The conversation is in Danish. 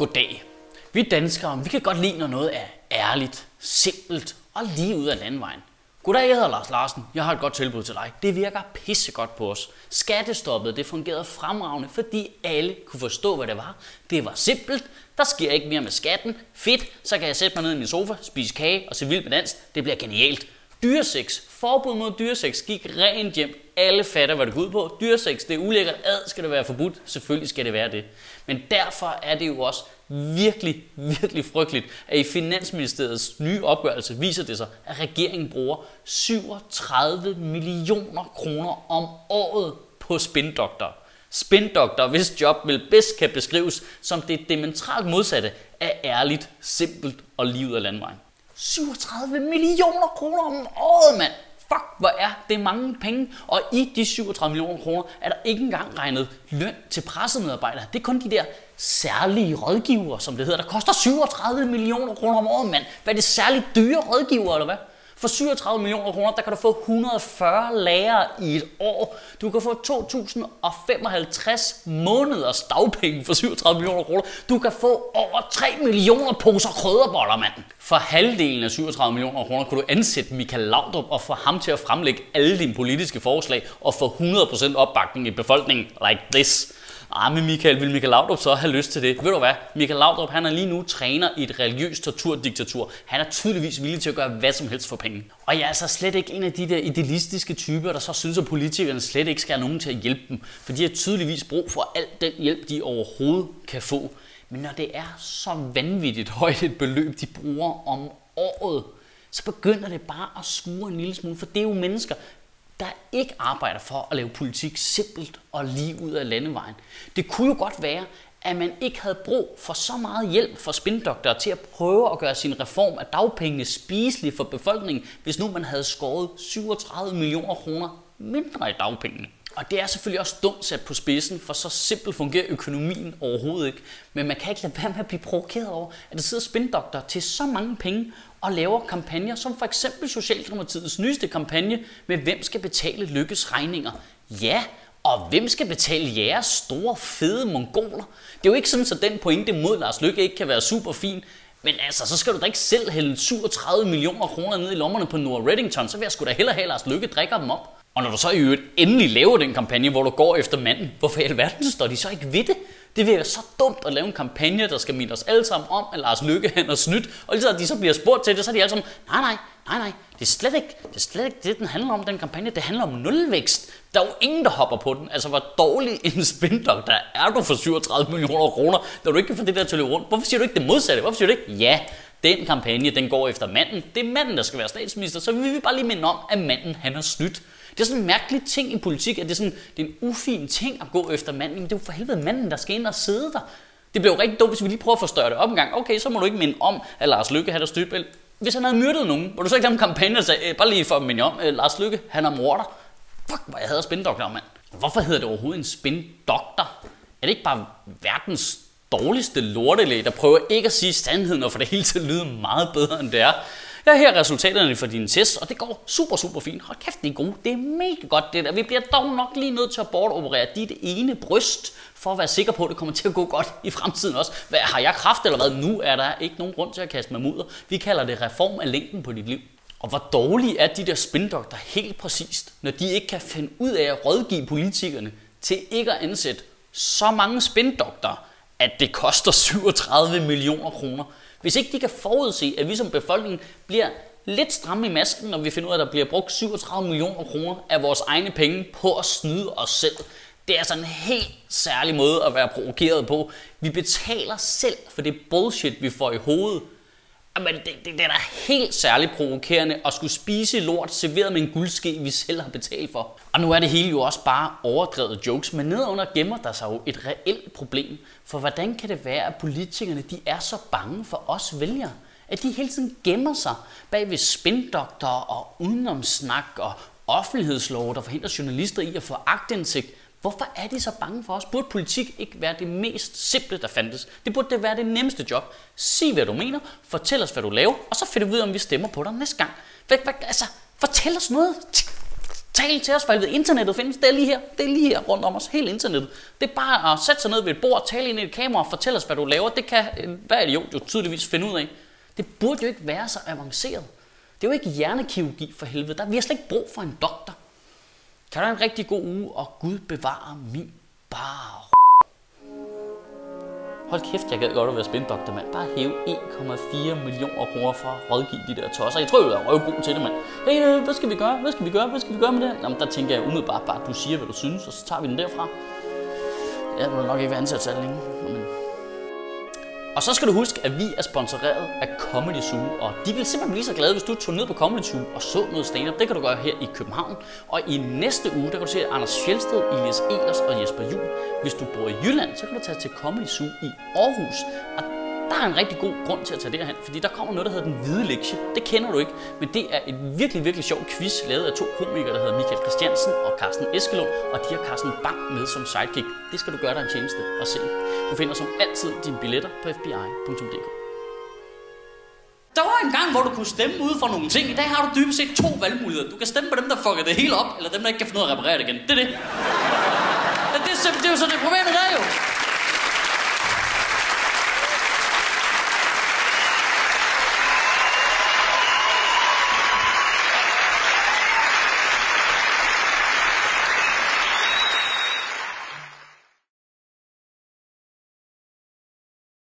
Goddag. Vi danskere, vi kan godt lide, når noget er ærligt, simpelt og lige ud af landvejen. Goddag, jeg hedder Lars Larsen. Jeg har et godt tilbud til dig. Det virker pissegodt på os. Skattestoppet, det fungerede fremragende, fordi alle kunne forstå, hvad det var. Det var simpelt. Der sker ikke mere med skatten. Fedt. Så kan jeg sætte mig ned i min sofa, spise kage og se vildt med dans. Det bliver genialt. Dyresex. Forbud mod dyresex gik rent hjem. Alle fatter, hvad det går ud på. Dyresex, det er ulækkert. Ad skal det være forbudt. Selvfølgelig skal det være det. Men derfor er det jo også virkelig, virkelig frygteligt, at i Finansministeriets nye opgørelse viser det sig, at regeringen bruger 37 millioner kroner om året på spindokter. Spindokter, hvis job vil bedst kan beskrives som det dementralt modsatte af ærligt, simpelt og livet af landvejen. 37 millioner kroner om året, mand! Fuck, hvor er det mange penge. Og i de 37 millioner kroner er der ikke engang regnet løn til pressemedarbejdere. Det er kun de der særlige rådgivere, som det hedder, der koster 37 millioner kroner om året, mand. Hvad er det særligt dyre rådgivere, eller hvad? For 37 millioner kroner, der kan du få 140 lærere i et år. Du kan få 2055 måneders dagpenge for 37 millioner kroner. Du kan få over 3 millioner poser krydderboller, mand. For halvdelen af 37 millioner kroner kunne du ansætte Michael Laudrup og få ham til at fremlægge alle dine politiske forslag og få 100% opbakning i befolkningen like this. Ah, men Michael, vil Michael Laudrup så have lyst til det? Ved du hvad? Michael Laudrup, han er lige nu træner i et religiøst torturdiktatur. Han er tydeligvis villig til at gøre hvad som helst for penge. Og jeg er altså slet ikke en af de der idealistiske typer, der så synes, at politikerne slet ikke skal have nogen til at hjælpe dem. For de har tydeligvis brug for al den hjælp, de overhovedet kan få. Men når det er så vanvittigt højt et beløb, de bruger om året, så begynder det bare at skure en lille smule, for det er jo mennesker, der ikke arbejder for at lave politik simpelt og lige ud af landevejen. Det kunne jo godt være, at man ikke havde brug for så meget hjælp fra spindoktorer til at prøve at gøre sin reform af dagpengene spiselig for befolkningen, hvis nu man havde skåret 37 millioner kroner mindre i dagpengene. Og det er selvfølgelig også dumt sat på spidsen, for så simpelt fungerer økonomien overhovedet ikke. Men man kan ikke lade være med at blive provokeret over, at der sidder spindokter til så mange penge og laver kampagner, som for eksempel Socialdemokratiets nyeste kampagne med hvem skal betale lykkes regninger. Ja, og hvem skal betale jeres store, fede mongoler? Det er jo ikke sådan, at den pointe mod Lars Lykke ikke kan være super fin, men altså, så skal du da ikke selv hælde 37 millioner kroner ned i lommerne på Noah Reddington, så vil jeg sgu da hellere have Lars Lykke drikker dem op. Og når du så i øvrigt endelig laver den kampagne, hvor du går efter manden, hvorfor i alverden står de så ikke ved det? Det virker så dumt at lave en kampagne, der skal minde os alle sammen om, at Lars Lykke han er snydt. Og lige så de så bliver spurgt til det, så er de alle sammen, nej, nej, nej, nej, det er slet ikke det, er slet ikke det den handler om, den kampagne. Det handler om nulvækst. Der er jo ingen, der hopper på den. Altså, hvor dårlig en spindok, der er du for 37 millioner kroner, når du ikke kan få det der til at løbe rundt. Hvorfor siger du ikke det modsatte? Hvorfor siger du ikke, ja, den kampagne, den går efter manden. Det er manden, der skal være statsminister. Så vi vil bare lige minde om, at manden, han har snydt. Det er sådan en mærkelig ting i politik, at det er, sådan, det er en ufin ting at gå efter manden. Men det er jo for helvede manden, der skal ind og sidde der. Det bliver jo rigtig dumt, hvis vi lige prøver at forstørre det op en gang. Okay, så må du ikke minde om, at Lars Lykke havde støtbælt. Hvis han havde myrdet nogen, må du så ikke lave en kampagne og sagde, øh, bare lige for at minde om, at Lars Lykke, han er morder. Fuck, hvor jeg havde spindoktor, mand. Hvorfor hedder det overhovedet en spindoktor? Er det ikke bare verdens dårligste lortelæge, der prøver ikke at sige sandheden og få det hele til at lyde meget bedre, end det er? Jeg her her resultaterne for dine tests, og det går super, super fint. Hold kæft, det er gode. Det er mega godt det der. Vi bliver dog nok lige nødt til at bortoperere dit ene bryst, for at være sikker på, at det kommer til at gå godt i fremtiden også. Hvad, har jeg kraft eller hvad? Nu er der ikke nogen grund til at kaste med mudder. Vi kalder det reform af længden på dit liv. Og hvor dårlige er de der spindokter helt præcist, når de ikke kan finde ud af at rådgive politikerne til ikke at ansætte så mange spindokter, at det koster 37 millioner kroner. Hvis ikke de kan forudse, at vi som befolkning bliver lidt stramme i masken, når vi finder ud af, at der bliver brugt 37 millioner kroner af vores egne penge på at snyde os selv. Det er altså en helt særlig måde at være provokeret på. Vi betaler selv for det bullshit, vi får i hovedet. Men det, det, det er da helt særligt provokerende at skulle spise lort serveret med en guldske, vi selv har betalt for. Og nu er det hele jo også bare overdrevet jokes, men nedenunder gemmer der sig jo et reelt problem. For hvordan kan det være, at politikerne de er så bange for os vælgere? At de hele tiden gemmer sig bag ved spindoktorer og udenomsnak og offentlighedslov, der forhindrer journalister i at få agtindsigt. Hvorfor er de så bange for os? Burde politik ikke være det mest simple, der fandtes? Det burde det være det nemmeste job. Sig, hvad du mener, fortæl os, hvad du laver, og så finder vi ud af, om vi stemmer på dig næste gang. Hvad, hvad, altså, fortæl os noget. Tal til os, for helvede. Internettet findes. Det er lige her. Det er lige her rundt om os. Hele internettet. Det er bare at sætte sig ned ved et bord, tale ind i et kamera og fortælle os, hvad du laver. Det kan øh, hvad idiot jo tydeligvis finde ud af. Det burde jo ikke være så avanceret. Det er jo ikke hjernekirurgi for helvede. Der, vi har slet ikke brug for en doktor. Kan du have en rigtig god uge, og Gud bevarer min bar. Hold kæft, jeg gad godt at være spindoktor, mand. Bare hæve 1,4 millioner kroner for at rådgive de der tosser. Jeg tror, jeg er røvgod til det, mand. Hey, hvad skal vi gøre? Hvad skal vi gøre? Hvad skal vi gøre med det? Jamen, der tænker jeg umiddelbart bare, at du siger, hvad du synes, og så tager vi den derfra. Jeg vil nok ikke være ansat så længe. Men og så skal du huske, at vi er sponsoreret af Comedy Zoo, og de vil simpelthen blive så glade, hvis du tog ned på Comedy Zoo og så noget stand-up. Det kan du gøre her i København. Og i næste uge, der kan du se Anders Fjeldsted, Elias Elers og Jesper Juhl. Hvis du bor i Jylland, så kan du tage til Comedy Zoo i Aarhus. Og der er en rigtig god grund til at tage derhen, fordi der kommer noget, der hedder Den Hvide Lektie. Det kender du ikke, men det er et virkelig, virkelig sjov quiz, lavet af to komikere, der hedder Michael Christiansen og Carsten Eskelund, og de har Carsten Bang med som sidekick. Det skal du gøre dig en tjeneste at se. Du finder som altid dine billetter på fbi.dk. Der var en gang, hvor du kunne stemme ud for nogle ting. I dag har du dybest set to valgmuligheder. Du kan stemme på dem, der fucker det hele op, eller dem, der ikke kan finde ud af at reparere det igen. Det er det. Det, er, det er jo så det problemet der er jo.